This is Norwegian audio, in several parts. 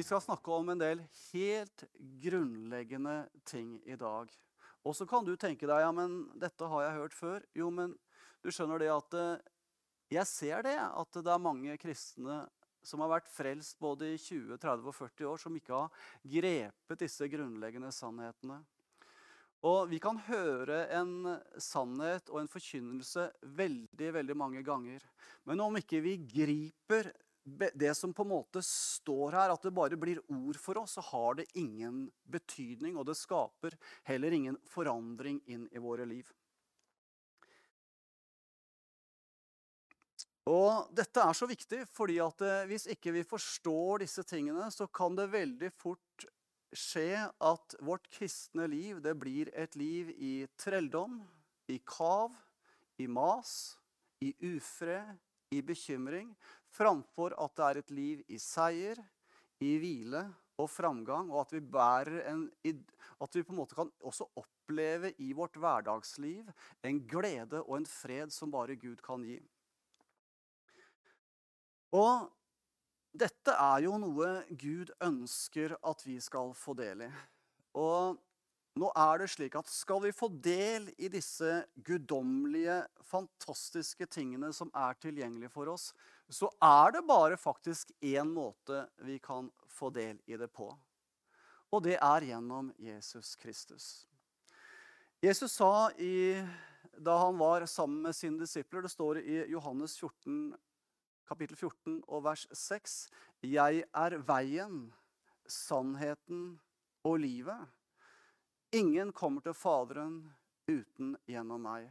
Vi skal snakke om en del helt grunnleggende ting i dag. Og så kan du tenke deg ja, men dette har jeg hørt før. Jo, men du skjønner det at eh, jeg ser det, at det er mange kristne som har vært frelst både i 20, 30 og 40 år, som ikke har grepet disse grunnleggende sannhetene. Og vi kan høre en sannhet og en forkynnelse veldig, veldig mange ganger. Men om ikke vi griper det som på en måte står her, at det bare blir ord for oss, så har det ingen betydning. Og det skaper heller ingen forandring inn i våre liv. Og dette er så viktig, fordi at eh, hvis ikke vi forstår disse tingene, så kan det veldig fort skje at vårt kristne liv det blir et liv i trelldom, i kav, i mas, i ufred, i bekymring, framfor at det er et liv i seier, i hvile og framgang, og at vi, en, at vi på en måte kan også oppleve i vårt hverdagsliv en glede og en fred som bare Gud kan gi. Og dette er jo noe Gud ønsker at vi skal få del i. Og nå er det slik at skal vi få del i disse guddommelige, fantastiske tingene som er tilgjengelige for oss, så er det bare faktisk én måte vi kan få del i det på. Og det er gjennom Jesus Kristus. Jesus sa i, da han var sammen med sine disipler, det står i Johannes 14, kapittel 14 og vers 6. Jeg er veien, sannheten og livet. Ingen kommer til Faderen uten gjennom meg.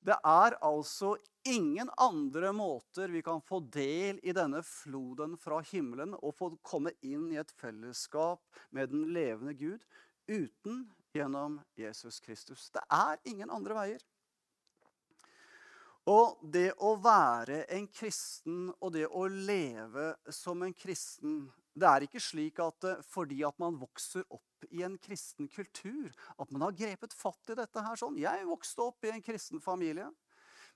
Det er altså ingen andre måter vi kan få del i denne floden fra himmelen og få komme inn i et fellesskap med den levende Gud uten gjennom Jesus Kristus. Det er ingen andre veier. Og det å være en kristen og det å leve som en kristen Det er ikke slik at eh, fordi at man vokser opp i en kristen kultur, at man har grepet fatt i dette her sånn. Jeg vokste opp i en kristen familie.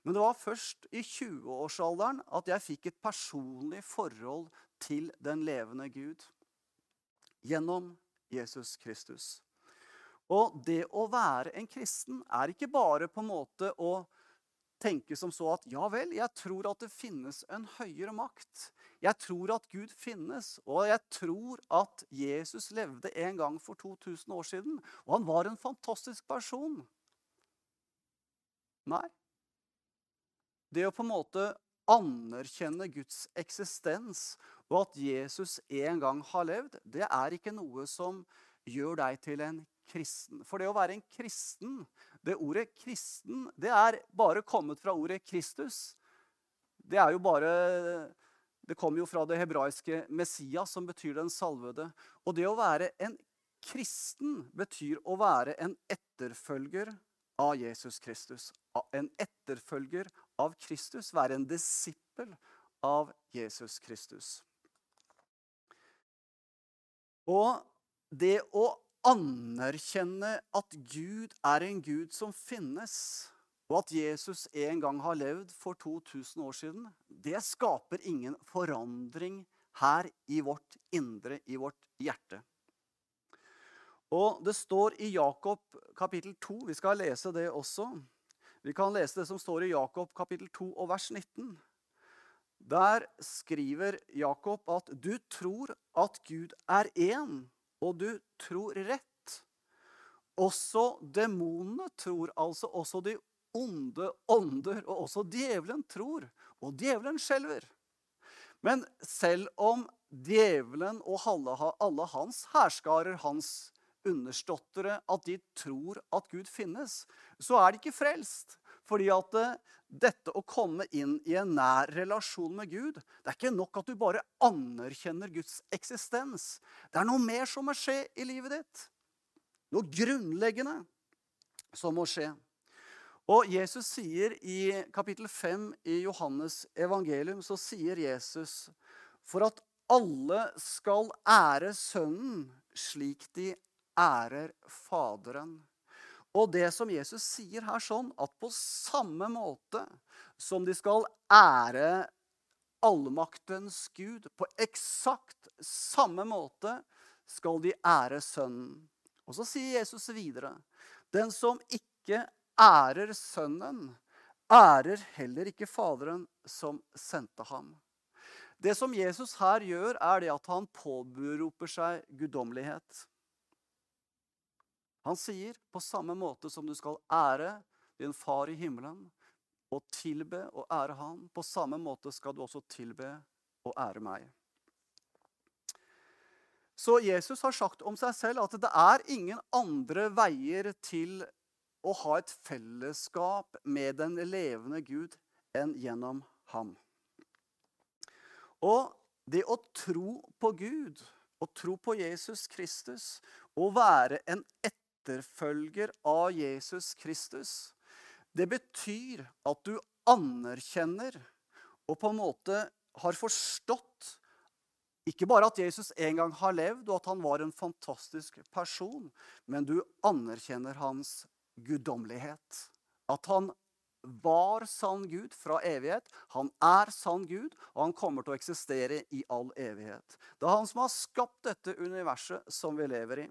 Men det var først i 20-årsalderen at jeg fikk et personlig forhold til den levende Gud. Gjennom Jesus Kristus. Og det å være en kristen er ikke bare på en måte å tenke som så at ja vel, jeg tror at det finnes en høyere makt. Jeg tror at Gud finnes, og jeg tror at Jesus levde en gang for 2000 år siden. Og han var en fantastisk person. Nei. Det å på en måte anerkjenne Guds eksistens og at Jesus en gang har levd, det er ikke noe som gjør deg til en kristen. For det å være en kristen, det ordet 'kristen', det er bare kommet fra ordet 'Kristus'. Det er jo bare Det kommer jo fra det hebraiske 'Messias', som betyr den salvede. Og det å være en kristen betyr å være en etterfølger av Jesus Kristus. En etterfølger av Kristus. Være en disippel av Jesus Kristus. Og det å anerkjenne at Gud er en Gud som finnes, og at Jesus en gang har levd for 2000 år siden, det skaper ingen forandring her i vårt indre, i vårt hjerte. Og Det står i Jakob kapittel 2. Vi skal lese det også. Vi kan lese det som står i Jakob kapittel 2 og vers 19. Der skriver Jakob at du tror at Gud er én, og du tror rett. Også demonene tror, altså også de onde ånder, og også djevelen tror. Og djevelen skjelver. Men selv om djevelen og alle hans hærskarer, hans understottere, at de tror at Gud finnes, så er de ikke frelst. Fordi at eh, dette å komme inn i en nær relasjon med Gud Det er ikke nok at du bare anerkjenner Guds eksistens. Det er noe mer som må skje i livet ditt. Noe grunnleggende som må skje. Og Jesus sier i kapittel 5 i Johannes evangelium, så sier Jesus for at alle skal ære Sønnen slik de ærer Faderen. Og det som Jesus sier her sånn, at på samme måte som de skal ære allmaktens Gud. På eksakt samme måte skal de ære Sønnen. Og så sier Jesus videre.: Den som ikke ærer Sønnen, ærer heller ikke Faderen som sendte ham. Det som Jesus her gjør, er det at han påberoper seg guddommelighet. Han sier på samme måte som du skal ære din far i himmelen og tilbe og ære han, på samme måte skal du også tilbe og ære meg. Så Jesus har sagt om seg selv at det er ingen andre veier til å ha et fellesskap med den levende Gud enn gjennom ham. Og det å tro på Gud, å tro på Jesus Kristus, å være en etterfølger av Jesus Kristus, det betyr at du anerkjenner og på en måte har forstått ikke bare at Jesus en gang har levd, og at han var en fantastisk person, men du anerkjenner hans guddommelighet. At han var sann Gud fra evighet. Han er sann Gud, og han kommer til å eksistere i all evighet. Det er han som har skapt dette universet som vi lever i.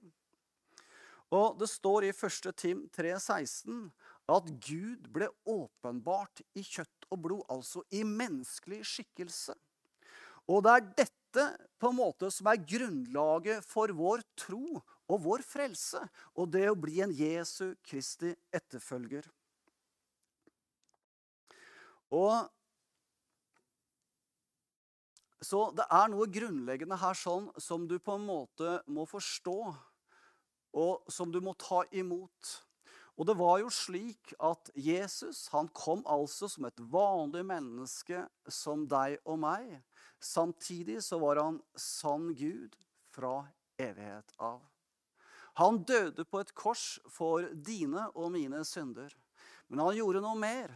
Og Det står i 1. Tim 3,16 at Gud ble åpenbart i kjøtt og blod, altså i menneskelig skikkelse. Og det er dette på en måte som er grunnlaget for vår tro og vår frelse, og det å bli en Jesu Kristi etterfølger. Og Så det er noe grunnleggende her sånn som du på en måte må forstå, og som du må ta imot. Og det var jo slik at Jesus han kom altså som et vanlig menneske som deg og meg. Samtidig så var han sann Gud fra evighet av. Han døde på et kors for dine og mine synder. Men han gjorde noe mer.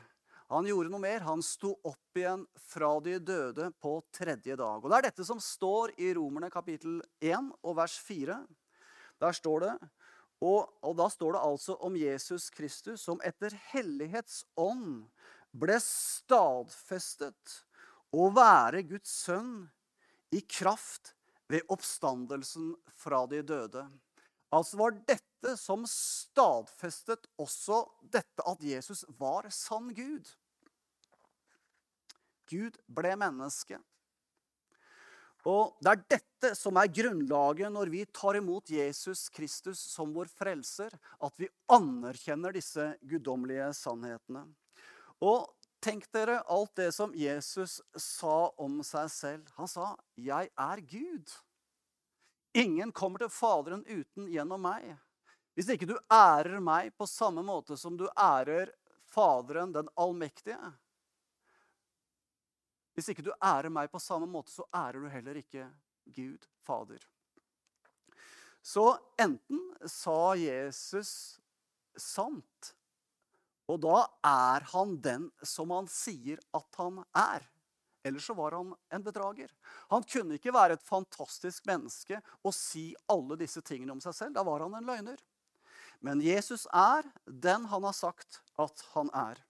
Han gjorde noe mer. Han sto opp igjen fra de døde på tredje dag. Og Det er dette som står i Romerne kapittel 1 og vers 4. Der står det og, og, da står det altså om Jesus Kristus som etter hellighetsånd ble stadfestet å være Guds sønn i kraft ved oppstandelsen fra de døde. Altså var dette som stadfestet også dette at Jesus var sann Gud. Gud ble menneske. Og Det er dette som er grunnlaget når vi tar imot Jesus Kristus som vår frelser, at vi anerkjenner disse guddommelige sannhetene. Og Tenk dere alt det som Jesus sa om seg selv. Han sa, 'Jeg er Gud'. Ingen kommer til Faderen uten gjennom meg. Hvis ikke du ærer meg på samme måte som du ærer Faderen, den allmektige Hvis ikke du ærer meg på samme måte, så ærer du heller ikke Gud, Fader. Så enten sa Jesus sant og da er han den som han sier at han er. Ellers så var han en bedrager. Han kunne ikke være et fantastisk menneske og si alle disse tingene om seg selv. Da var han en løgner. Men Jesus er den han har sagt at han er.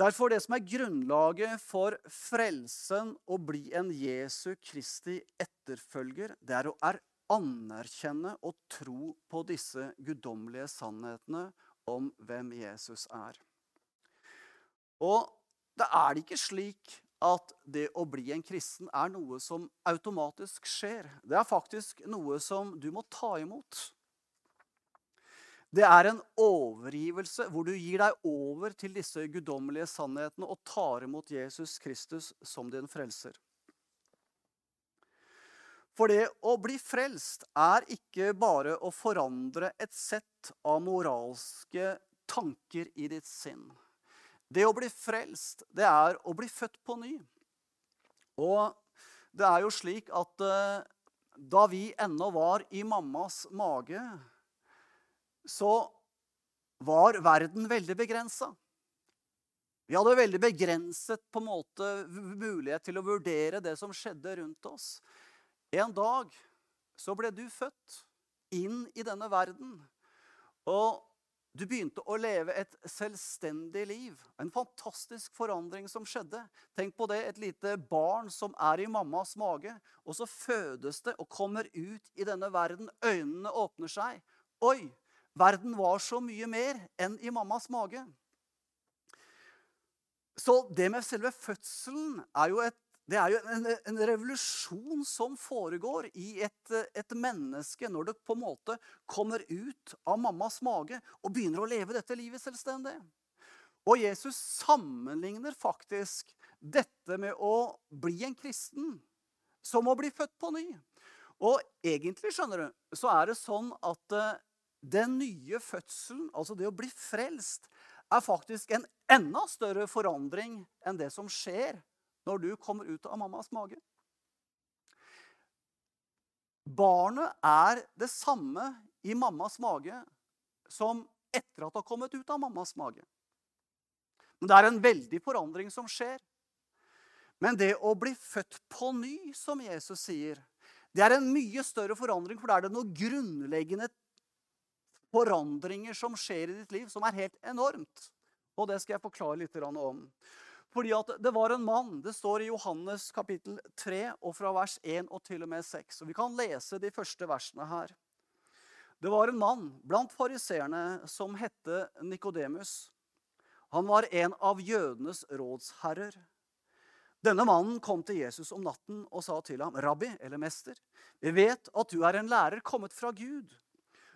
Derfor det som er grunnlaget for frelsen å bli en Jesu Kristi etterfølger, det er å anerkjenne og tro på disse guddommelige sannhetene om hvem Jesus er. Og det er ikke slik at det å bli en kristen er noe som automatisk skjer. Det er faktisk noe som du må ta imot. Det er en overgivelse hvor du gir deg over til disse guddommelige sannhetene og tar imot Jesus Kristus som din frelser. For det å bli frelst er ikke bare å forandre et sett av moralske tanker i ditt sinn. Det å bli frelst, det er å bli født på ny. Og det er jo slik at uh, da vi ennå var i mammas mage, så var verden veldig begrensa. Vi hadde veldig begrenset på en måte mulighet til å vurdere det som skjedde rundt oss. En dag så ble du født inn i denne verden. Og Du begynte å leve et selvstendig liv. En fantastisk forandring som skjedde. Tenk på det, et lite barn som er i mammas mage. Og så fødes det og kommer ut i denne verden. Øynene åpner seg. Oi! Verden var så mye mer enn i mammas mage. Så det med selve fødselen er jo et det er jo en, en, revolusjon som foregår i et, et, menneske når det på en måte kommer ut av mammas mage og begynner å leve dette livet selvstendig. Og Jesus sammenligner faktisk dette med å bli en kristen som å bli født på ny. Og egentlig, skjønner du, så er det sånn at uh, den nye fødselen, altså det å bli frelst, er faktisk en enda større forandring enn det som skjer når du kommer ut av mammas mage. Barnet er det samme i mammas mage som etter at det har kommet ut av mammas mage. Men det er en veldig forandring som skjer. Men det å bli født på ny, som Jesus sier, det er en mye større forandring, for da er det noen grunnleggende forandringer som skjer i ditt liv, som er helt enormt. Og det skal jeg forklare litt om. Fordi at det var en mann. Det står i Johannes kapittel 3 og fra vers 1 og til og med 6. Og vi kan lese de første versene her. Det var en mann blant fariseerne som hette Nikodemus. Han var en av jødenes rådsherrer. Denne mannen kom til Jesus om natten og sa til ham, 'Rabbi, eller mester, vi vet at du er en lærer kommet fra Gud.'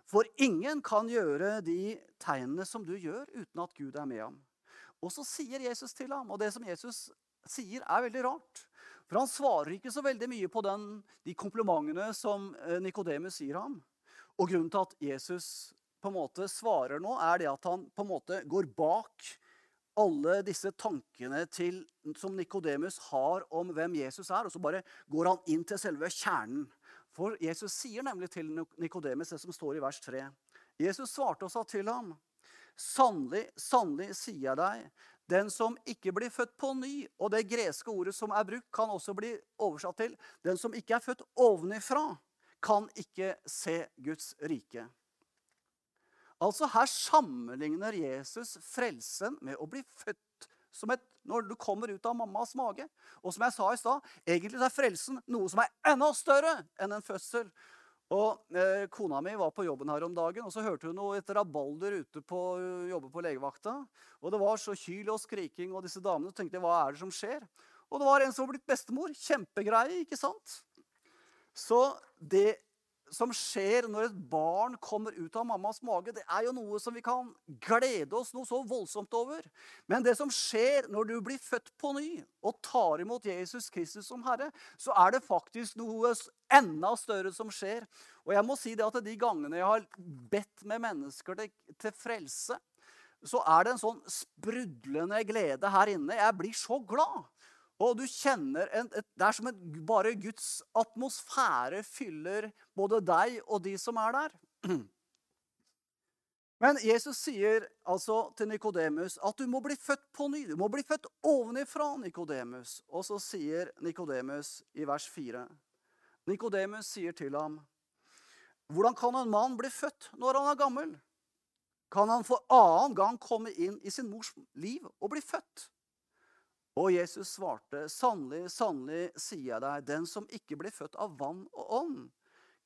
For ingen kan gjøre de tegnene som du gjør, uten at Gud er med ham. Og så sier Jesus til ham, og det som Jesus sier, er veldig rart. For han svarer ikke så veldig mye på den, de komplimentene som eh, Nikodemus sier ham. Og grunnen til at Jesus på en måte svarer nå, er det at han på en måte går bak alle disse tankene til, som Nikodemus har om hvem Jesus er, og så bare går han inn til selve kjernen. For Jesus sier nemlig til Nikodemus det som står i vers 3. Jesus svarte og sa til ham, Sannelig, sannelig sier jeg deg, den som ikke blir født på ny Og det greske ordet som er brukt, kan også bli oversatt til den som ikke er født ovenifra, kan ikke se Guds rike. Altså Her sammenligner Jesus frelsen med å bli født som et, når du kommer ut av mammas mage. Og som jeg sa i stad, egentlig er frelsen noe som er enda større enn en fødsel. Og eh, Kona mi var på jobben her om dagen, og så hørte hun noe et rabalder ute på jobbe på legevakta. Og Det var så kyl og skriking, og disse damene tenkte hva er det som skjer? Og det var en som var blitt bestemor. Kjempegreie, ikke sant? Så det som skjer når et barn kommer ut av mammas mage, det er jo noe som vi kan glede oss noe så voldsomt over. Men det som skjer når du blir født på ny og tar imot Jesus Kristus som Herre, så er det faktisk noe enda større som skjer. Og jeg må si det at de gangene jeg har bedt med mennesker til, til frelse, så er det en sånn sprudlende glede her inne. Jeg blir så glad. Og du kjenner en, et, Det er som en, bare Guds atmosfære fyller både deg og de som er der. Men Jesus sier altså til Nikodemus at du må bli født på ny. Du må bli født ovenifra, Nikodemus. Og så sier Nikodemus i vers 4 Nikodemus sier til ham, 'Hvordan kan en mann bli født når han er gammel?' 'Kan han for annen gang komme inn i sin mors liv og bli født?' Og Jesus svarte, 'Sannelig, sannelig, sier jeg deg, den som ikke blir født av vann og ånd,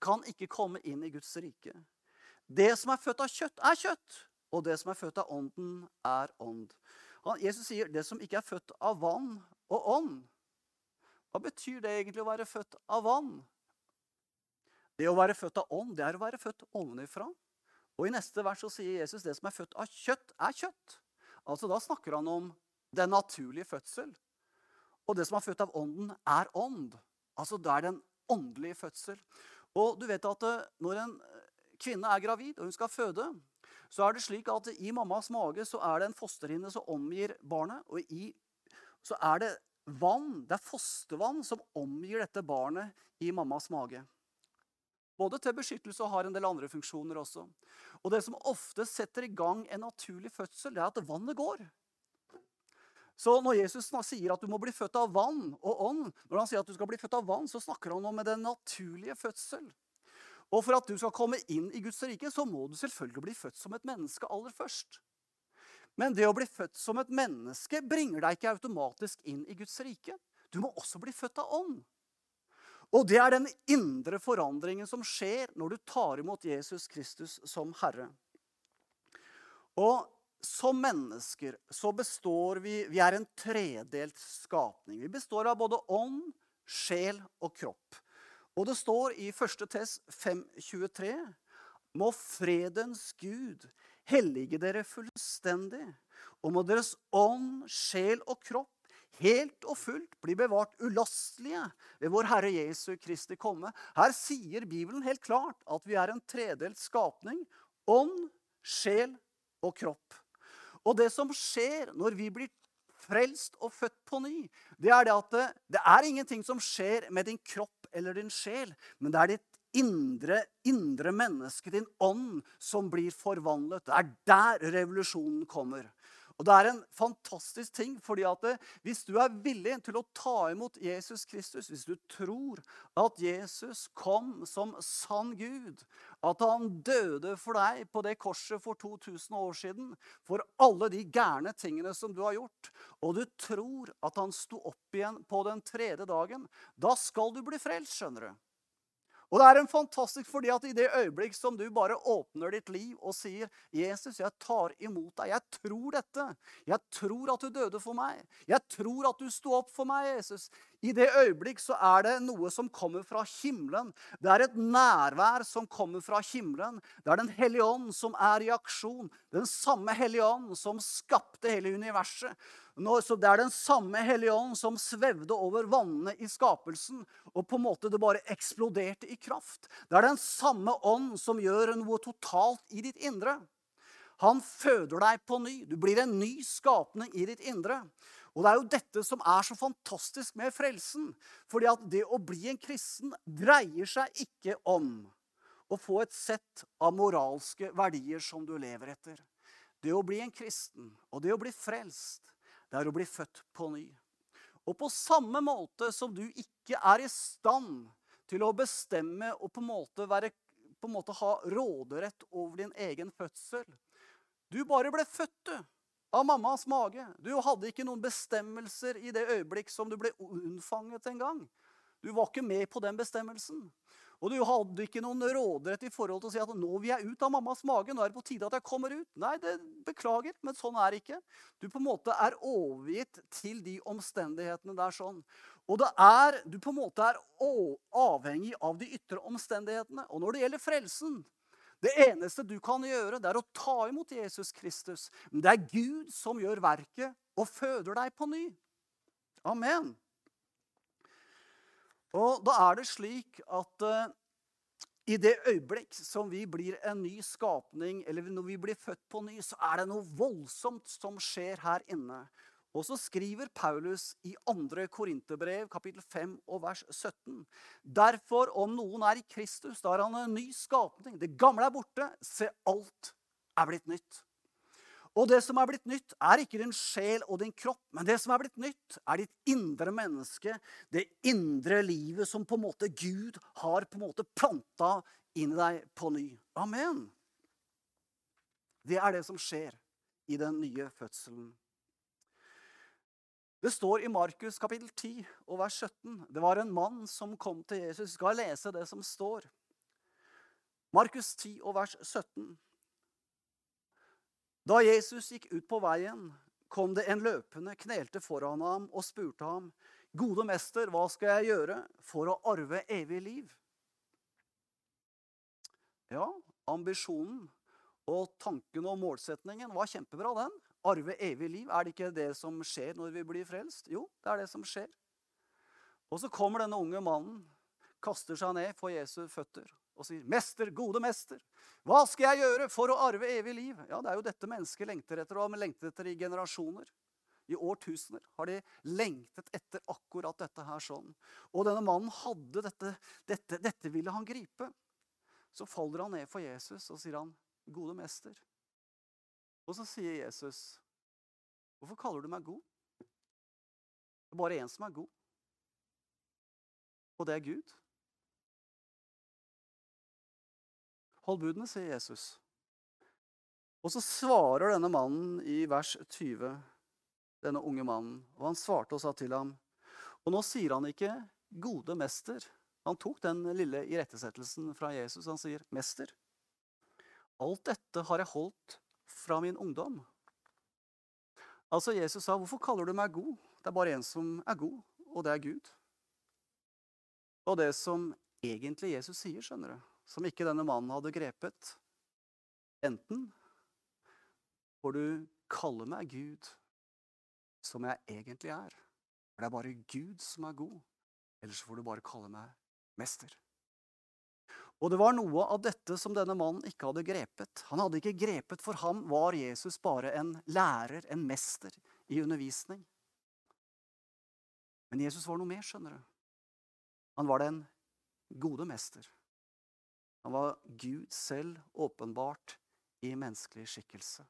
kan ikke komme inn i Guds rike.' Det som er født av kjøtt, er kjøtt, og det som er født av ånden, er ånd. Jesus sier, 'Det som ikke er født av vann og ånd'. Hva betyr det egentlig å være født av vann? Det å være født av ånd, det er å være født ovenifra. Og I neste vers så sier Jesus det som er født av kjøtt, er kjøtt. Altså Da snakker han om den naturlige fødsel. Og det som er født av ånden, er ånd. Altså det er den åndelige fødsel. Og du vet at eh, når en eh, kvinne er gravid og hun skal føde, så er det slik at i mammas mage så er det en fosterhinne som omgir barnet. Og i, så er det vann, det er fostervann, som omgir dette barnet i mammas mage. Både til beskyttelse og har en del andre funksjoner også. Og det som ofte setter i gang en naturlig fødsel, det er at vannet går. Så når Jesus sier at du må bli født av vann og ånd, når han sier at du skal bli født av vann, så snakker han om den naturlige fødsel. Og for at du skal komme inn i Guds rike, så må du selvfølgelig bli født som et menneske aller først. Men det å bli født som et menneske bringer deg ikke automatisk inn i Guds rike. Du må også bli født av ånd. Og det er den indre forandringen som skjer når du tar imot Jesus Kristus som Herre. Og som mennesker så består vi Vi er en tredelt skapning. Vi består av både ånd, sjel og kropp. Og det står i 1. Tess 5,23.: Må fredens Gud hellige dere fullstendig, og må deres ånd, sjel og kropp helt og fullt bli bevart ulastelige ved vår Herre Jesu Kristi komme. Her sier Bibelen helt klart at vi er en tredelt skapning. Ånd, sjel og kropp. Og det som skjer når vi blir frelst og født på ny, det er det at det, det er ingenting som skjer med din kropp eller din sjel, men det er ditt indre, indre menneske, din ånd, som blir forvandlet. Det er der revolusjonen kommer. Og Det er en fantastisk ting, fordi at hvis du er villig til å ta imot Jesus Kristus, hvis du tror at Jesus kom som sann Gud, at han døde for deg på det korset for 2000 år siden, for alle de gærne tingene som du har gjort, og du tror at han sto opp igjen på den tredje dagen, da skal du bli frelst, skjønner du. Og det er en fantastisk fordi at i det øyeblikk som du bare åpner ditt liv og sier 'Jesus, jeg tar imot deg. Jeg tror dette. Jeg tror at du døde for meg. Jeg tror at du sto opp for meg, Jesus.' I det øyeblikk så er det noe som kommer fra himmelen. Det er et nærvær som kommer fra himmelen. Det er Den hellige ånd som er i aksjon. Den samme hellige ånd som skapte hele universet. Så Det er den samme Hellige Ånd som svevde over vannene i skapelsen, og på en måte det bare eksploderte i kraft. Det er den samme ånd som gjør noe totalt i ditt indre. Han føder deg på ny. Du blir en ny skapning i ditt indre. Og Det er jo dette som er så fantastisk med frelsen. Fordi at det å bli en kristen dreier seg ikke om å få et sett av moralske verdier som du lever etter. Det å bli en kristen og det å bli frelst, det er å bli født på ny. Og på samme måte som du ikke er i stand til å bestemme og på en måte, være, på en måte ha råderett over din egen fødsel Du bare ble født, du. Av mammas mage. Du hadde ikke noen bestemmelser i det øyeblikk som du ble unnfanget en gang. Du var ikke med på den bestemmelsen. Og du hadde ikke noen råderett i forhold til å si at nå vil jeg ut av mammas mage. nå er det på tide at jeg kommer ut. Nei, det beklager, men sånn er det ikke. Du på en måte er overgitt til de omstendighetene der sånn. Og det er, du på en måte er avhengig av de ytre omstendighetene. Og når det gjelder frelsen Det eneste du kan gjøre, det er å ta imot Jesus Kristus. Men det er Gud som gjør verket og føder deg på ny. Amen. Og da er det slik at uh, i det øyeblikk som vi blir en ny skapning, eller når vi blir født på ny, så er det noe voldsomt som skjer her inne. Og så skriver Paulus i 2. Korinterbrev, kapittel 5 og vers 17.: Derfor, om noen er i Kristus, da er han en ny skapning. Det gamle er borte. Se, alt er blitt nytt. Og det som er blitt nytt, er ikke din sjel og din kropp, men det som er blitt nytt, er ditt indre menneske, det indre livet som på en måte Gud har på en måte planta inn i deg på ny. Amen. Det er det som skjer i den nye fødselen. Det står i Markus kapittel 10 og vers 17. Det var en mann som kom til Jesus. Skal lese det som står? Markus 10 og vers 17. Da Jesus gikk ut på veien, kom det en løpende, knelte foran ham og spurte ham, 'Gode mester, hva skal jeg gjøre for å arve evig liv?' Ja, ambisjonen og tanken og målsetningen var kjempebra, den. Arve evig liv. Er det ikke det som skjer når vi blir frelst? Jo, det er det som skjer. Og så kommer denne unge mannen, kaster seg ned for Jesu føtter og sier, 'Mester, gode mester, hva skal jeg gjøre for å arve evig liv?' Ja, Det er jo dette mennesket lengter etter, og har lengtet etter i generasjoner. I årtusener har de lengtet etter akkurat dette her sånn. Og denne mannen hadde dette, dette, dette ville han gripe. Så faller han ned for Jesus og sier han, 'Gode mester'. Og så sier Jesus, 'Hvorfor kaller du meg god?' Det er bare én som er god, og det er Gud. Hold budene, sier Jesus. Og så svarer denne mannen i vers 20, denne unge mannen, og han svarte og sa til ham Og nå sier han ikke 'gode mester'. Han tok den lille irettesettelsen fra Jesus. Han sier 'mester'. Alt dette har jeg holdt fra min ungdom. Altså Jesus sa, 'Hvorfor kaller du meg god?' Det er bare en som er god, og det er Gud. Og det som egentlig Jesus sier, skjønner du, som ikke denne mannen hadde grepet Enten får du kalle meg Gud, som jeg egentlig er. For det er bare Gud som er god. Eller så får du bare kalle meg mester. Og det var noe av dette som denne mannen ikke hadde grepet. Han hadde ikke grepet, For ham var Jesus bare en lærer, en mester, i undervisning. Men Jesus var noe mer, skjønner du. Han var den gode mester. Han var Gud selv åpenbart i menneskelig skikkelse.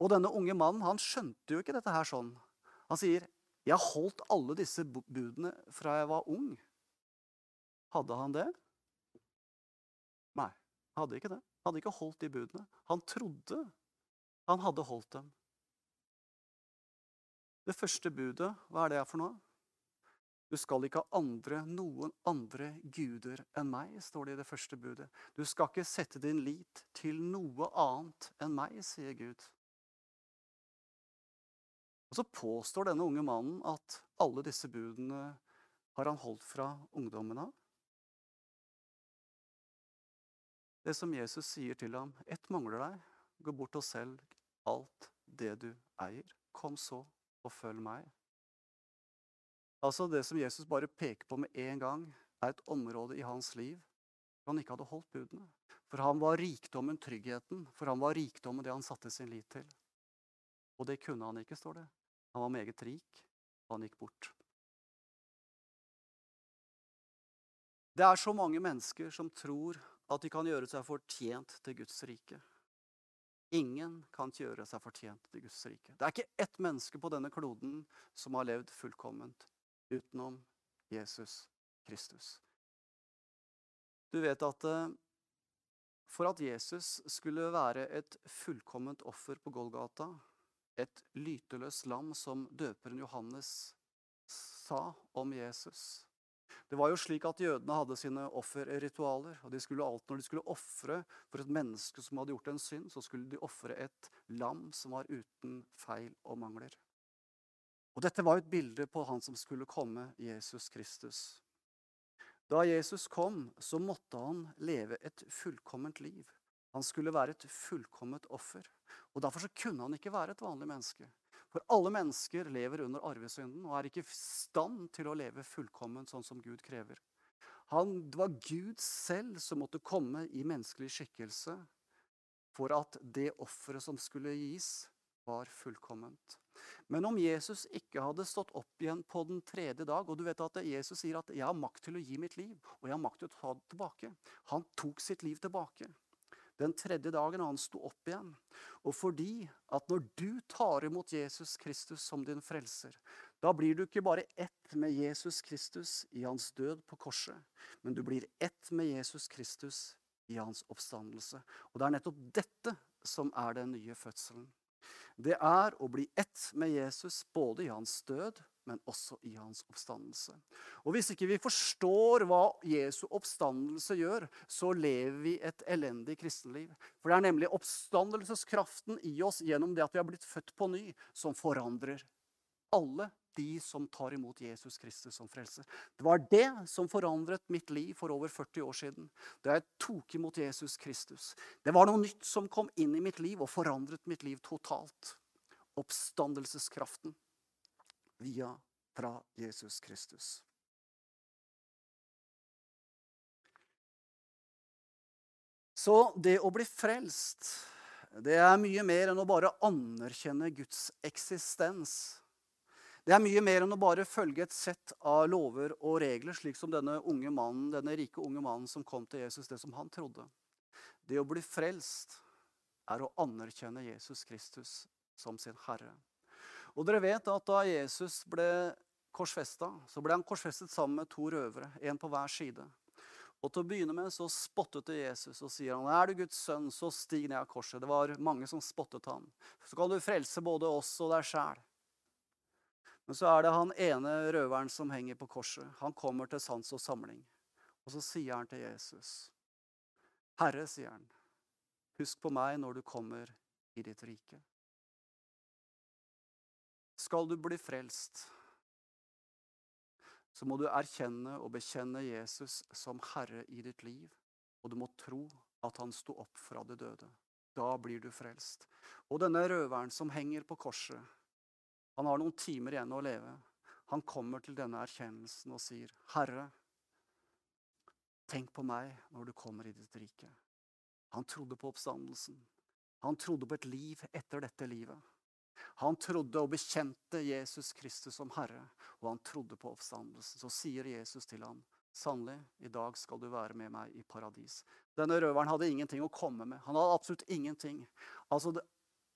Og denne unge mannen han skjønte jo ikke dette her sånn. Han sier, 'Jeg har holdt alle disse budene fra jeg var ung'. Hadde han det? Nei, hadde ikke det. Han hadde ikke holdt de budene. Han trodde han hadde holdt dem. Det første budet, hva er det for noe? Du skal ikke ha andre, noen andre guder enn meg, står det i det første budet. Du skal ikke sette din lit til noe annet enn meg, sier Gud. Og Så påstår denne unge mannen at alle disse budene har han holdt fra ungdommen av. Det som Jesus sier til ham, ett mangler deg. Gå bort og selg alt det du eier. Kom så og følg meg. Altså Det som Jesus bare peker på med en gang, er et område i hans liv hvor han ikke hadde holdt budene. For han var rikdommen tryggheten, for han var rikdommen det han satte sin lit til. Og det kunne han ikke, står det. Han var meget rik, og han gikk bort. Det er så mange mennesker som tror at de kan gjøre seg fortjent til Guds rike. Ingen kan gjøre seg fortjent til Guds rike. Det er ikke ett menneske på denne kloden som har levd fullkomment utenom Jesus Kristus. Du vet at eh, for at Jesus skulle være et fullkomment offer på Golgata, et lyteløst lam som døperen Johannes sa om Jesus, det var jo slik at Jødene hadde sine offerritualer. og de skulle alt, Når de skulle ofre for et menneske som hadde gjort en synd, så skulle de ofre et lam som var uten feil og mangler. Og Dette var et bilde på han som skulle komme, Jesus Kristus. Da Jesus kom, så måtte han leve et fullkomment liv. Han skulle være et fullkomment offer. Og Derfor så kunne han ikke være et vanlig menneske. For alle mennesker lever under arvesynden og er ikke i stand til å leve fullkomment sånn som Gud krever. Han, det var Gud selv som måtte komme i menneskelig skikkelse for at det offeret som skulle gis, var fullkomment. Men om Jesus ikke hadde stått opp igjen på den tredje dag Og du vet at Jesus sier at 'jeg har makt til å gi mitt liv', og 'jeg har makt til å ta det tilbake'. Han tok sitt liv tilbake. Den tredje dagen han sto opp igjen. Og fordi at når du tar imot Jesus Kristus som din frelser, da blir du ikke bare ett med Jesus Kristus i hans død på korset, men du blir ett med Jesus Kristus i hans oppstandelse. Og det er nettopp dette som er den nye fødselen. Det er å bli ett med Jesus både i hans død men også i hans oppstandelse. Og Hvis ikke vi forstår hva Jesu oppstandelse gjør, så lever vi et elendig kristenliv. For det er nemlig oppstandelseskraften i oss gjennom det at vi har blitt født på ny, som forandrer alle de som tar imot Jesus Kristus som frelser. Det var det som forandret mitt liv for over 40 år siden. Da jeg tok imot Jesus Kristus. Det var noe nytt som kom inn i mitt liv og forandret mitt liv totalt. Oppstandelseskraften via fra Jesus Kristus. Så det å bli frelst, det er mye mer enn å bare anerkjenne Guds eksistens. Det er mye mer enn å bare følge et sett av lover og regler, slik som denne, unge mannen, denne rike unge mannen som kom til Jesus, det som han trodde. Det å bli frelst er å anerkjenne Jesus Kristus som sin Herre. Og dere vet at da Jesus ble korsfesta, så ble han korsfestet sammen med to røvere, én på hver side. Og til å begynne med så spottet det Jesus og sier han, er du Guds sønn, så stig ned av korset. Det var mange som spottet han. Så kan du frelse både oss og deg sjæl. Men så er det han ene røveren som henger på korset. Han kommer til sans og samling. Og så sier han til Jesus, Herre, sier han, husk på meg når du kommer i ditt rike. Skal du bli frelst, så må du erkjenne og bekjenne Jesus som Herre i ditt liv, og du må tro at han sto opp fra det døde. Da blir du frelst. Og denne røveren som henger på korset, han har noen timer igjen å leve. Han kommer til denne erkjennelsen og sier, 'Herre, tenk på meg når du kommer i ditt rike.' Han trodde på oppstandelsen. Han trodde på et liv etter dette livet. Han trodde og bekjente Jesus Kristus som Herre, og han trodde på oppstandelsen. Så sier Jesus til ham, 'Sannelig, i dag skal du være med meg i paradis.' Denne røveren hadde ingenting å komme med. Han hadde absolutt ingenting. Altså, det,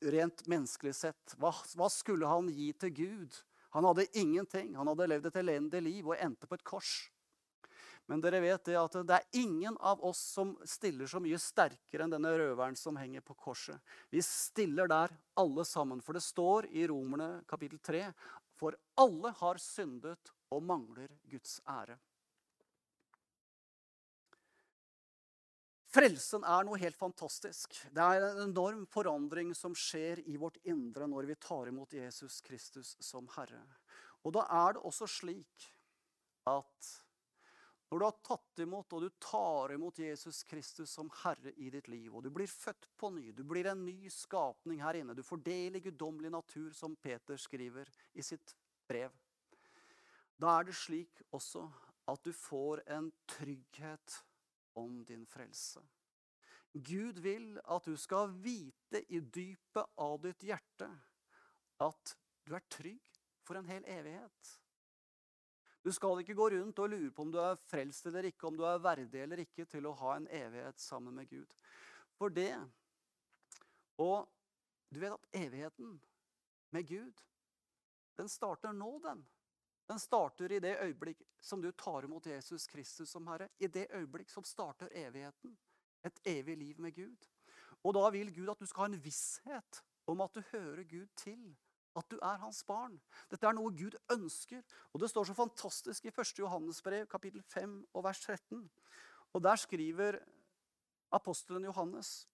Rent menneskelig sett, hva, hva skulle han gi til Gud? Han hadde ingenting. Han hadde levd et elendig liv og endte på et kors. Men dere vet det at det er ingen av oss som stiller så mye sterkere enn denne røveren som henger på korset. Vi stiller der alle sammen, for det står i Romerne kapittel 3 for alle har syndet og mangler Guds ære. Frelsen er noe helt fantastisk. Det er en enorm forandring som skjer i vårt indre når vi tar imot Jesus Kristus som Herre. Og da er det også slik at når du har tatt imot og du tar imot Jesus Kristus som Herre i ditt liv, og du blir født på ny, du blir en ny skapning her inne, du får del guddommelig natur, som Peter skriver i sitt brev, da er det slik også at du får en trygghet om din frelse. Gud vil at du skal vite i dypet av ditt hjerte at du er trygg for en hel evighet. Du skal ikke gå rundt og lure på om du er frelst eller ikke, om du er verdig eller ikke til å ha en evighet sammen med Gud. For det Og du vet at evigheten med Gud, den starter nå, den. Den starter i det øyeblikk som du tar imot Jesus Kristus som Herre. I det øyeblikk som starter evigheten. Et evig liv med Gud. Og da vil Gud at du skal ha en visshet om at du hører Gud til. At du er hans barn. Dette er noe Gud ønsker. Og det står så fantastisk i 1. Johannesbrev, kapittel 5 og vers 13. Og der skriver apostelen Johannes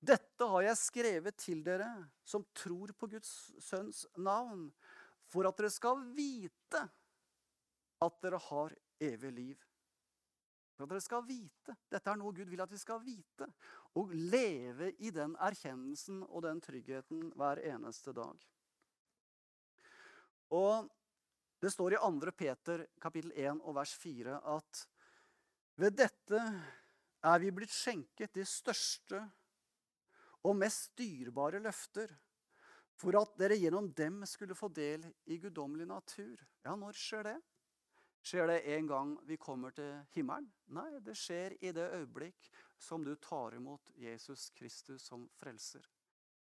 dette har jeg skrevet til dere som tror på Guds sønns navn, for at dere skal vite at dere har evig liv. For at dere skal vite. Dette er noe Gud vil at vi skal vite. Og leve i den erkjennelsen og den tryggheten hver eneste dag. Og det står i 2. Peter kapittel 1 og vers 4 at ved dette er vi blitt skjenket de største og mest dyrebare løfter, for at dere gjennom dem skulle få del i guddommelig natur. Ja, når skjer det? Skjer det en gang vi kommer til himmelen? Nei, det skjer i det øyeblikk som du tar imot Jesus Kristus som frelser.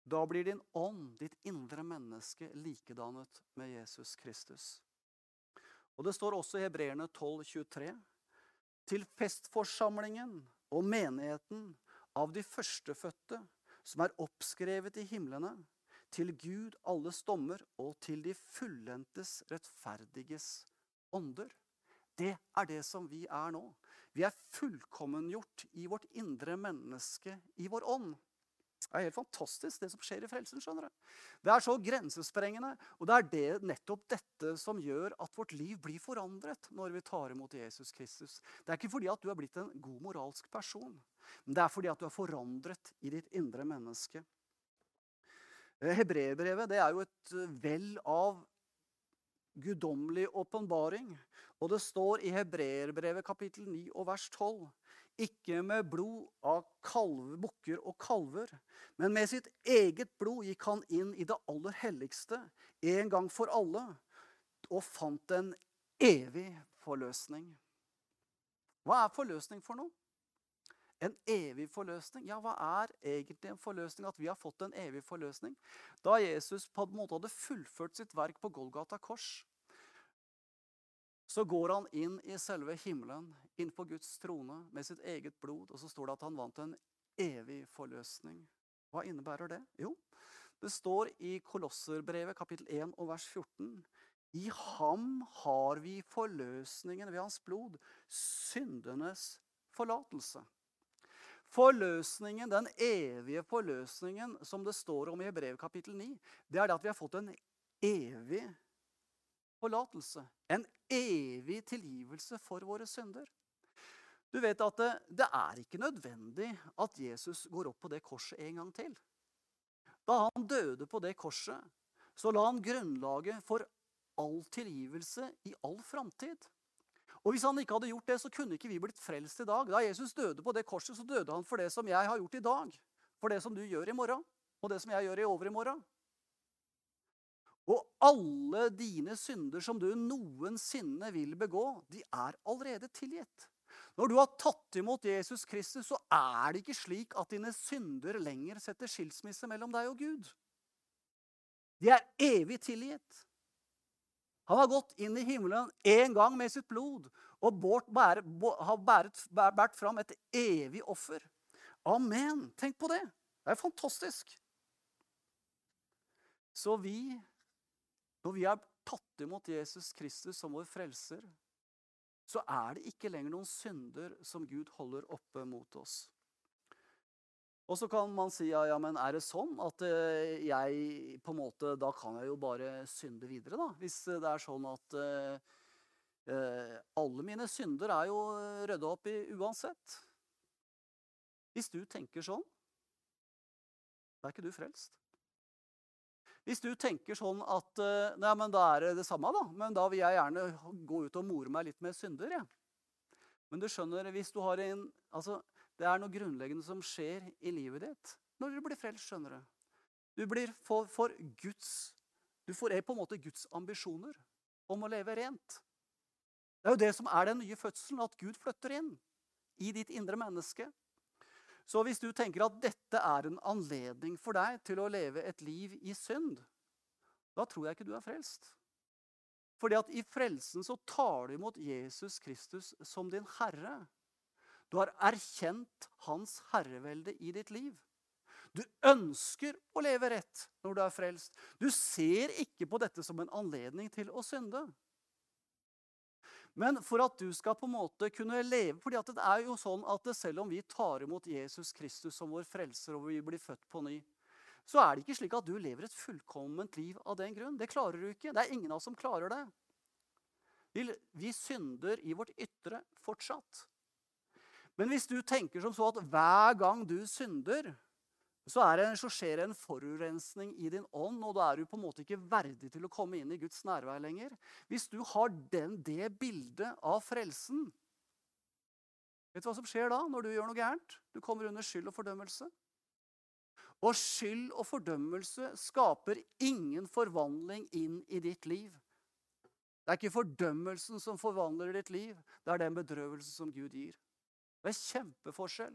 Da blir din ånd, ditt indre menneske, likedannet med Jesus Kristus. Og Det står også i Hebreerne 12, 23. Til festforsamlingen og menigheten av de førstefødte, som er oppskrevet i himlene, til Gud alles dommer og til de fullendtes rettferdiges ånder. Det er det som vi er nå. Vi er fullkommengjort i vårt indre menneske, i vår ånd. Det er helt fantastisk, det som skjer i frelsen. skjønner du. Det er så grensesprengende, og det er det, nettopp dette som gjør at vårt liv blir forandret når vi tar imot Jesus Kristus. Det er ikke fordi at du er blitt en god moralsk person, men det er fordi at du er forandret i ditt indre menneske. Eh, Hebreerbrevet er jo et eh, vell av guddommelig åpenbaring. Og det står i Hebreerbrevet kapittel 9 og vers 12 ikke med blod av kalve, bukker og kalver, men med sitt eget blod gikk han inn i det aller helligste en gang for alle og fant en evig forløsning. Hva er forløsning for noe? En evig forløsning? Ja, hva er egentlig en forløsning? At vi har fått en evig forløsning? Da Jesus på en måte hadde fullført sitt verk på Golgata kors, så går han inn i selve himmelen, inn på Guds trone med sitt eget blod, og så står det at han vant en evig forløsning. Hva innebærer det? Jo, det står i Kolosserbrevet kapittel 1 og vers 14. I ham har vi forløsningen ved hans blod, syndenes forlatelse. Forløsningen, den evige forløsningen som det står om i brev kapittel 9, det er det at vi har fått en evig forlatelse. En evig tilgivelse for våre synder. Du vet at det, det, er ikke nødvendig at Jesus går opp på det korset en gang til. Da han døde på det korset, så la han grunnlaget for all tilgivelse i all framtid. Og Hvis han ikke hadde gjort det, så kunne ikke vi blitt frelst i dag. Da Jesus døde på det korset, så døde han for det som jeg har gjort i dag. For det som du gjør i morgen, og det som jeg gjør i overmorgen. Og alle dine synder som du noensinne vil begå, de er allerede tilgitt. Når du har tatt imot Jesus Kristus, så er det ikke slik at dine synder lenger setter skilsmisse mellom deg og Gud. De er evig tilgitt. Han har gått inn i himmelen én gang med sitt blod og båret, bære, har båret, båret fram et evig offer. Amen. Tenk på det. Det er fantastisk. Så vi, når vi har tatt imot Jesus Kristus som vår frelser, så er det ikke lenger noen synder som Gud holder oppe mot oss. Og så kan man si ja, ja, men er det sånn at uh, jeg på en måte Da kan jeg jo bare synde videre, da. Hvis det er sånn at uh, alle mine synder er jo rydda opp i uansett. Hvis du tenker sånn, da er ikke du frelst. Hvis du tenker sånn at nei, men da er det det samme, da. Men da vil jeg gjerne gå ut og more meg litt med synder. Ja. Men du skjønner, hvis du har en altså, det er noe grunnleggende som skjer i livet ditt når du blir frelst. skjønner Du Du blir for, for Guds Du får på en måte Guds ambisjoner om å leve rent. Det er jo det som er den nye fødselen, at Gud flytter inn i ditt indre menneske. Så hvis du tenker at dette er en anledning for deg til å leve et liv i synd, da tror jeg ikke du er frelst. Fordi at i frelsen så tar du imot Jesus Kristus som din herre. Du har erkjent hans herrevelde i ditt liv. Du ønsker å leve rett når du er frelst. Du ser ikke på dette som en anledning til å synde. Men for at du skal på en måte kunne leve fordi det er jo sånn at Selv om vi tar imot Jesus Kristus som vår frelser og vi blir født på ny, så er det ikke slik at du lever et fullkomment liv av den grunn. Det klarer du ikke. Det er ingen av oss som klarer det. Vi, synder i vårt ytre fortsatt. Men hvis du tenker som så at hver gang du synder, så, det, så skjer det en forurensning i din ånd, og da er du på en måte ikke verdig til å komme inn i Guds nærvær lenger. Hvis du har den, det bildet av frelsen Vet du hva som skjer da når du gjør noe gærent? Du kommer under skyld og fordømmelse. Og skyld og fordømmelse skaper ingen forvandling inn i ditt liv. Det er ikke fordømmelsen som forvandler ditt liv, det er den bedrøvelsen som Gud gir. Det er kjempeforskjell.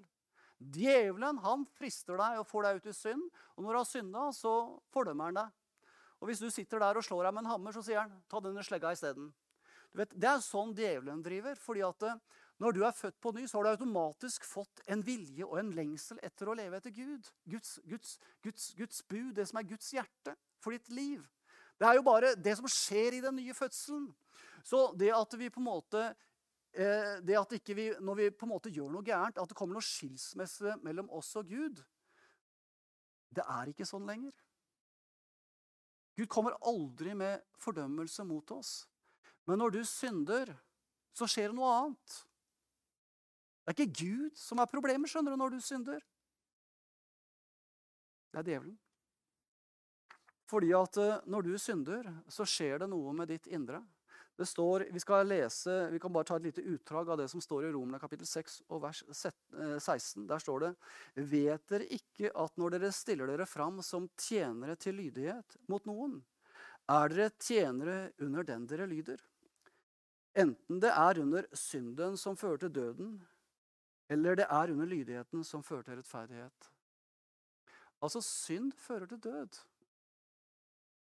Djevelen han frister deg og får deg ut i synd. Og når du har synda, så fordømmer han deg. Og hvis du sitter der og slår deg med en hammer, så sier han 'ta denne slegga isteden'. Det er sånn djevelen driver. fordi at eh, når du er født på ny, så har du automatisk fått en vilje og en lengsel etter å leve etter Gud. Guds, Guds, Guds, Guds bud, det som er Guds hjerte for ditt liv. Det er jo bare det som skjer i den nye fødselen. Så det at vi på en måte det at ikke vi, når vi på en måte gjør noe gærent, at det kommer noe skilsmisse mellom oss og Gud Det er ikke sånn lenger. Gud kommer aldri med fordømmelse mot oss. Men når du synder, så skjer det noe annet. Det er ikke Gud som er problemet, skjønner du, når du synder. Det er djevelen. Fordi at eh, når du synder, så skjer det noe med ditt indre. Det står, Vi skal lese, vi kan bare ta et lite utdrag av det som står i Romerne kapittel 6 og vers 16. Eh, Der står det Vet dere ikke at når dere stiller dere fram som tjenere til lydighet mot noen, er dere tjenere under den dere lyder? Enten det er under synden som fører til døden, eller det er under lydigheten som fører til rettferdighet. Altså, synd fører til død.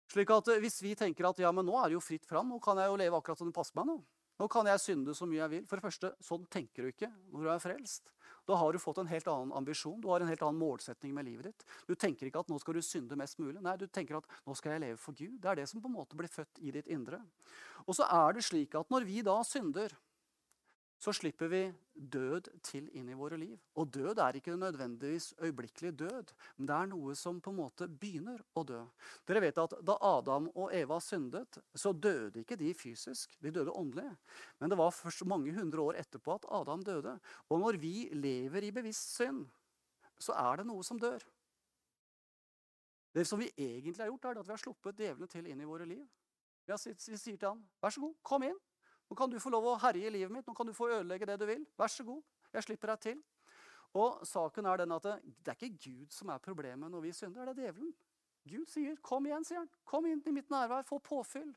Slik at eh, Hvis vi tenker at ja, men nå er det jo fritt fram, nå kan jeg jo leve akkurat som det passer meg nå. Nå kan jeg synde så mye jeg vil. For det første, sånn tenker du ikke når du er frelst. Da har du fått en helt annen ambisjon, du har en helt annen målsetning med livet ditt. Du tenker ikke at nå skal du synde mest mulig. Nei, du tenker at nå skal jeg leve for Gud. Det er det som på en måte blir født i ditt indre. Og så er det slik at når vi da synder, så slipper vi død til inn i våre liv. Og død er ikke nødvendigvis øyeblikkelig død, men det er noe som på en måte begynner å dø. Dere vet at Da Adam og Eva syndet, så døde ikke de fysisk, de døde åndelig. Men det var først mange hundre år etterpå at Adam døde. Og når vi lever i bevisst synd, så er det noe som dør. Det som vi egentlig har gjort, er at vi har sluppet djevlene til inn i våre liv. Vi sier til han, 'Vær så god, kom inn'. Nå kan du få lov å herje i livet mitt. Nå kan du få ødelegge det du vil. Vær så god. Jeg slipper deg til. Og saken er den at det, er ikke Gud som er problemet når vi synder, det er djevelen. Gud sier, 'Kom igjen', sier han. 'Kom inn i mitt nærvær. Få påfyll'.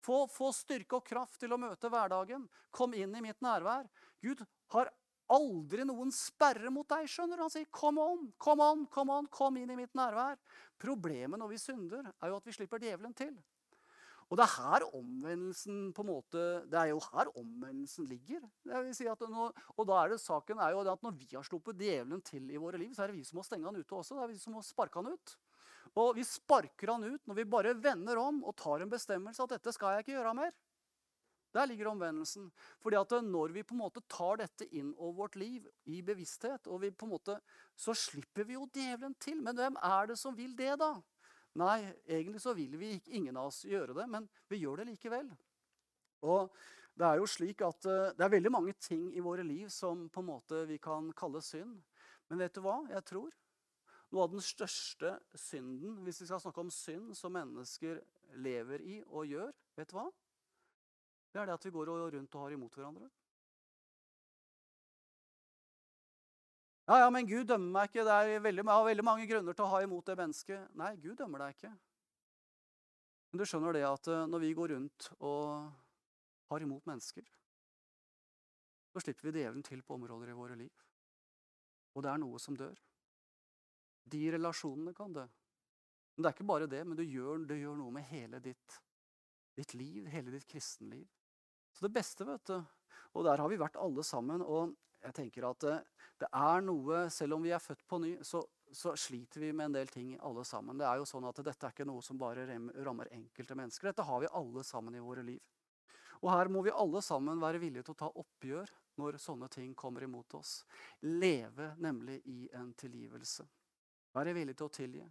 Få, få styrke og kraft til å møte hverdagen. Kom inn i mitt nærvær. Gud har aldri noen sperre mot deg. skjønner du? Han sier, 'Kom on, kom on, kom on, kom inn i mitt nærvær'. Problemet når vi synder, er jo at vi slipper djevelen til. Og det er her omvendelsen på en måte, det er jo her omvendelsen ligger. Si nå, og da er det saken er jo at Når vi har sluppet djevelen til i våre liv, så er det vi som må stenge han ute også. Det er vi som må sparke han ut. Og vi sparker han ut når vi bare vender om og tar en bestemmelse at dette skal jeg ikke gjøre mer. Der ligger omvendelsen. Fordi at når vi på en måte tar dette inn over vårt liv i bevissthet, og vi på en måte, så slipper vi jo djevelen til. Men hvem er det som vil det, da? Nei, egentlig så vil vi ikke, ingen av oss gjøre det, men vi gjør det likevel. Og det er jo slik at uh, det er veldig mange ting i våre liv som på en måte vi kan kalle synd. Men vet du hva? Jeg tror noe av den største synden, hvis vi skal snakke om synd som mennesker lever i og gjør, vet du hva? Det er det at vi går rundt og har imot hverandre. Ja, ja, men Gud dømmer meg ikke. Det er veldig, jeg har veldig mange grunner til å ha imot det mennesket. Nei, Gud dømmer deg ikke. Men du skjønner det at eh, når vi går rundt og har imot mennesker, så slipper vi djevelen til på områder i våre liv. Og det er noe som dør. De relasjonene kan dø. Men det er ikke bare det, men du gjør, det gjør noe med hele ditt, ditt liv, hele ditt kristenliv. Så det beste, vet du Og der har vi vært alle sammen. Og jeg tenker at det, eh, er noe Selv om vi er født på ny, så, så, sliter vi med en del ting alle sammen. Det er jo sånn at Dette er ikke noe som bare rammer enkelte mennesker. Dette har vi alle sammen i våre liv. Og her må vi alle sammen være villige til å ta oppgjør når sånne ting kommer imot oss. Leve nemlig i en tilgivelse. Være villig til å tilgi.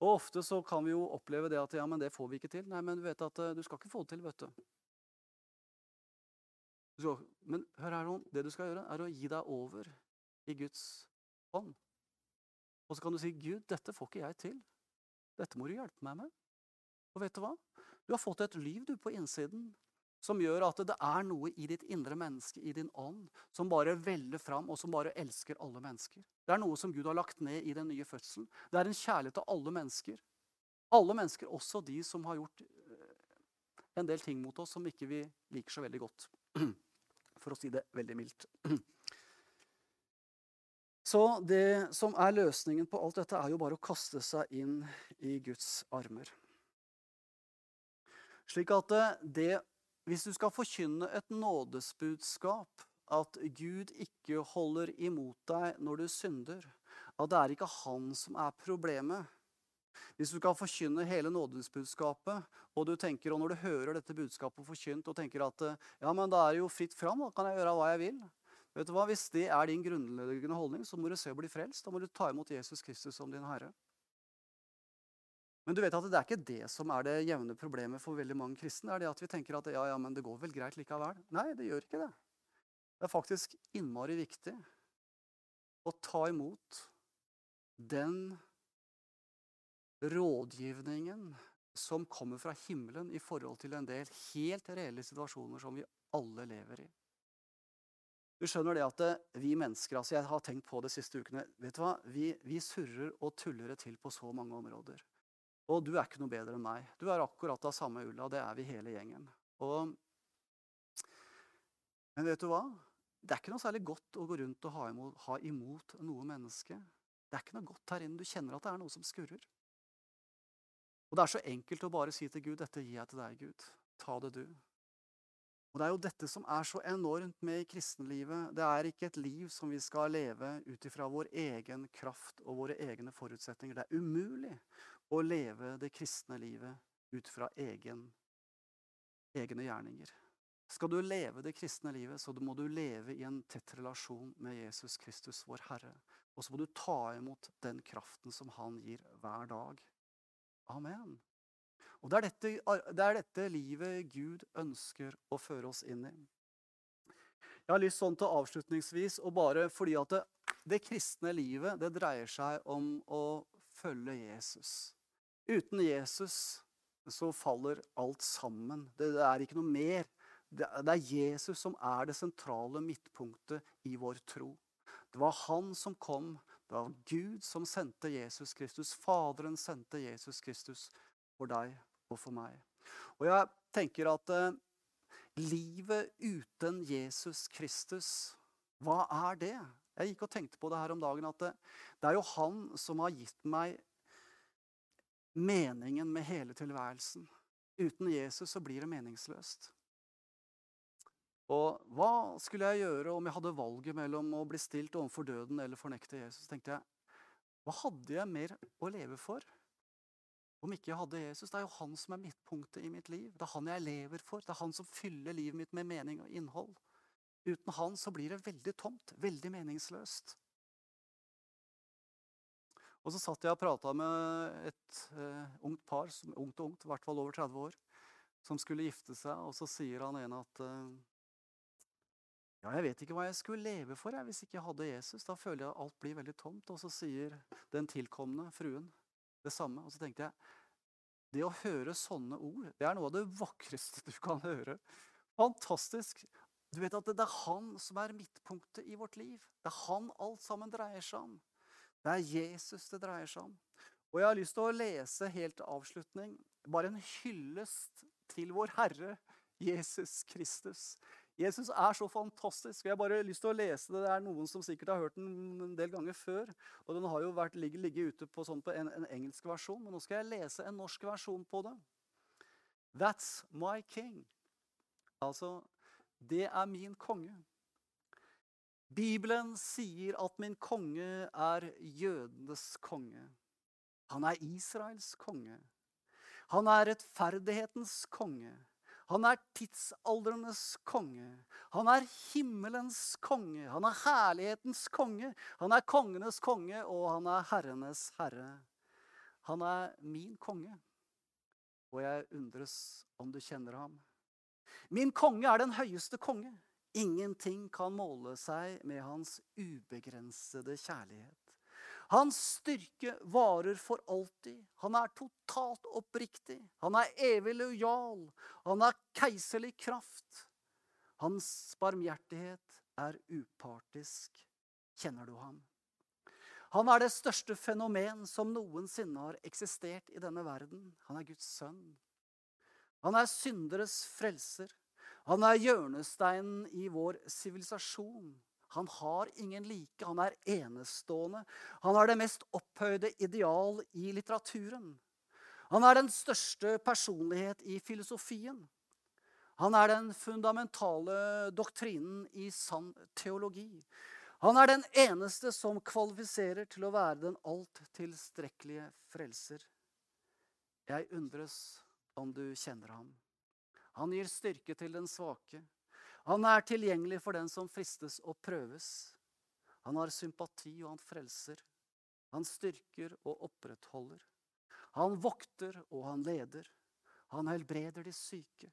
Og Ofte så kan vi jo oppleve det at ja, men det får vi ikke til. Nei, men du vet at eh, du skal ikke få det til. vet du. Men hør her, noen. det du skal gjøre, er å gi deg over i Guds hånd. Og så kan du si, 'Gud, dette får ikke jeg til. Dette må du hjelpe meg med.' Og vet du hva? Du har fått et liv du på innsiden som gjør at det er noe i ditt indre menneske, i din ånd, som bare veller fram, og som bare elsker alle mennesker. Det er noe som Gud har lagt ned i den nye fødselen. Det er en kjærlighet til alle mennesker. Alle mennesker, også de som har gjort eh, en del ting mot oss som ikke vi liker så veldig godt. For å si det veldig mildt. Så det som er løsningen på alt dette, er jo bare å kaste seg inn i Guds armer. Slik at det, hvis du skal forkynne et nådesbudskap, at Gud ikke holder imot deg når du synder, at det er ikke han som er problemet Hvis du skal forkynne hele nådesbudskapet, og du tenker, og når du hører dette budskapet forkynt og tenker at ja, men da er det jo fritt fram, da kan jeg gjøre hva jeg vil Vet du hva? Hvis det er din grunnleggende holdning, så må du se å bli frelst. Da må du ta imot Jesus Kristus som din herre. Men du vet at det er ikke det som er det jevne problemet for veldig mange kristne. Er det at vi tenker at ja, ja, men det går vel greit likevel. Nei, det gjør ikke det. Det er faktisk innmari viktig å ta imot den rådgivningen som kommer fra himmelen i forhold til en del helt reelle situasjoner som vi alle lever i. Du skjønner det at eh, vi mennesker altså Jeg har tenkt på det siste ukene. vet du hva? Vi, vi surrer og tuller det til på så mange områder. Og du er ikke noe bedre enn meg. Du er akkurat av samme ulla. Det er vi hele gjengen. Og, men vet du hva? Det er ikke noe særlig godt å gå rundt og ha imot, ha imot noe menneske. Det er ikke noe godt her inne. Du kjenner at det er noe som skurrer. Og det er så enkelt å bare si til Gud 'Dette gir jeg til deg, Gud. Ta det, du'. Og Det er jo dette som er så enormt med i kristenlivet. Det er ikke et liv som vi skal leve ut ifra vår egen kraft og våre egne forutsetninger. Det er umulig å leve det kristne livet ut fra egen, egne gjerninger. Skal du leve det kristne livet, så må du leve i en tett relasjon med Jesus Kristus, vår Herre. Og så må du ta imot den kraften som Han gir hver dag. Amen. Og det er, dette, det er dette livet Gud ønsker å føre oss inn i. Jeg har lyst sånn til avslutningsvis, og bare fordi at det, det kristne livet det dreier seg om å følge Jesus. Uten Jesus så faller alt sammen. Det, det er ikke noe mer. Det, det er Jesus som er det sentrale midtpunktet i vår tro. Det var han som kom. Det var Gud som sendte Jesus Kristus. Faderen sendte Jesus Kristus for deg og for meg. Og jeg tenker at eh, livet uten Jesus Kristus, hva er det? Jeg gikk og tenkte på det her om dagen at det, det er jo han som har gitt meg meningen med hele tilværelsen. Uten Jesus så blir det meningsløst. Og hva skulle jeg gjøre om jeg hadde valget mellom å bli stilt overfor døden eller fornekte Jesus? Tenkte jeg, hva hadde jeg mer å leve for om ikke jeg hadde Jesus? Det er jo han som er midtpunktet i mitt liv. Det er han jeg lever for. Det er han som fyller livet mitt med mening og innhold. Uten han så blir det veldig tomt, veldig meningsløst. Og så satt jeg og prata med et uh, ungt par, som, ungt og ungt, i hvert fall over 30 år, som skulle gifte seg, og så sier han ene at uh, ja, jeg vet ikke hva jeg skulle leve for jeg, hvis ikke jeg hadde Jesus. Da føler jeg at alt blir veldig tomt. Og så sier den tilkomne fruen det samme. Og så tenkte jeg det å høre sånne ord, det er noe av det vakreste du kan høre. Fantastisk. Du vet at det er han som er midtpunktet i vårt liv. Det er han alt sammen dreier seg om. Det er Jesus det dreier seg om. Og jeg har lyst til å lese helt avslutning bare en hyllest til vår Herre Jesus Kristus. Jesus er så fantastisk. og Jeg bare lyst til å lese det. Det er noen som sikkert har hørt den en del ganger før. Og den har jo vært, ligget, ligget ute på, sånn på en, en, engelsk versjon, men nå skal jeg lese en norsk versjon på det. That's my king. Altså, det er min konge. Bibelen sier at min konge er jødenes konge. Han er Israels konge. Han er rettferdighetens konge. Han er tidsaldrenes konge. Han er himmelens konge. Han er herlighetens konge. Han er kongenes konge, og han er herrenes herre. Han er min konge, og jeg undres om du kjenner ham. Min konge er den høyeste konge. Ingenting kan måle seg med hans ubegrensede kjærlighet. Hans styrke varer for alltid. Han er totalt oppriktig. Han er evig lojal. Han har keiserlig kraft. Hans barmhjertighet er upartisk. Kjenner du ham? Han er det største fenomen som noensinne har eksistert i denne verden. Han er Guds sønn. Han er synderes frelser. Han er hjørnesteinen i vår sivilisasjon. Han har ingen like. Han er enestående. Han har det mest opphøyde ideal i litteraturen. Han er den største personlighet i filosofien. Han er den fundamentale doktrinen i sann teologi. Han er den eneste som kvalifiserer til å være den alt tilstrekkelige frelser. Jeg undres om du kjenner ham. Han gir styrke til den svake. Han er tilgjengelig for den som fristes og prøves. Han har sympati, og han frelser. Han styrker og opprettholder. Han vokter, og han leder. Han helbreder de syke.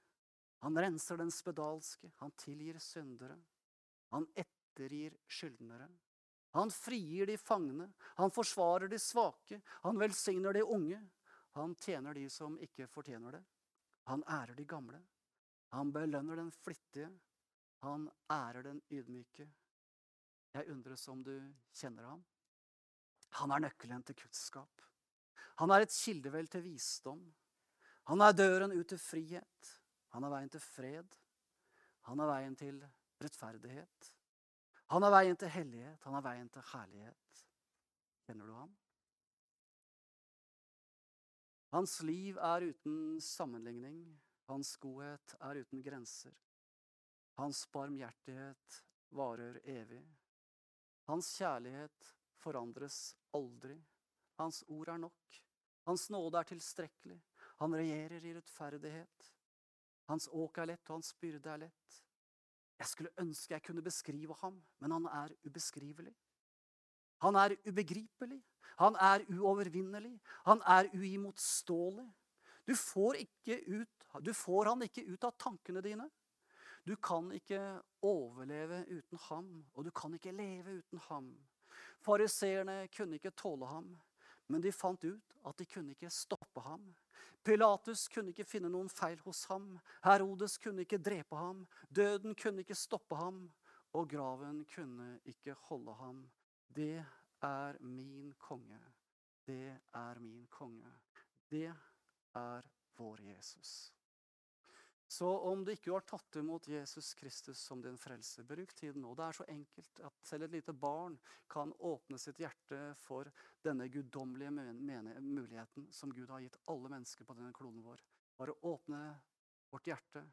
Han renser den spedalske. Han tilgir syndere. Han ettergir skyldnere. Han frigir de fangne. Han forsvarer de svake. Han velsigner de unge. Han tjener de som ikke fortjener det. Han ærer de gamle. Han belønner den flittige. Han ærer den ydmyke. Jeg undres om du kjenner ham. Han er nøkkelen til kunnskap. Han er et kildevel til visdom. Han er døren ut til frihet. Han er veien til fred. Han er veien til rettferdighet. Han er veien til hellighet. Han er veien til herlighet. Kjenner du ham? Hans liv er uten sammenligning. Hans godhet er uten grenser. Hans barmhjertighet varer evig. Hans kjærlighet forandres aldri. Hans ord er nok. Hans nåde er tilstrekkelig. Han regjerer i rettferdighet. Hans åk er lett, og hans byrde er lett. Jeg skulle ønske jeg kunne beskrive ham, men han er ubeskrivelig. Han er ubegripelig. Han er uovervinnelig. Han er uimotståelig. Du får, ut, du får han ikke ut av tankene dine. Du kan ikke overleve uten ham, og du kan ikke leve uten ham. Fariseerne kunne ikke tåle ham, men de fant ut at de kunne ikke stoppe ham. Pilatus kunne ikke finne noen feil hos ham. Herodes kunne ikke drepe ham. Døden kunne ikke stoppe ham. Og graven kunne ikke holde ham. Det er min konge. Det er min konge. Det er vår Jesus. Så om du ikke har tatt imot Jesus Kristus som din frelse, bruk tiden nå. Det er så enkelt at selv et lite barn kan åpne sitt hjerte for denne guddommelige muligheten som Gud har gitt alle mennesker på denne kloden vår. Bare åpne vårt hjerte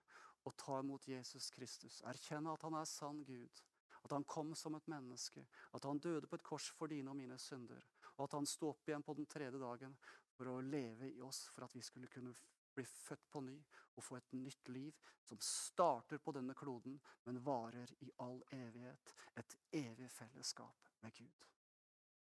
og ta imot Jesus Kristus. Erkjenne at han er sann Gud. At han kom som et menneske. At han døde på et kors for dine og mine synder. Og at han sto opp igjen på den tredje dagen for å leve i oss, for at vi skulle kunne bli født på ny og få et nytt liv som starter på denne kloden, men varer i all evighet. Et evig fellesskap med Gud.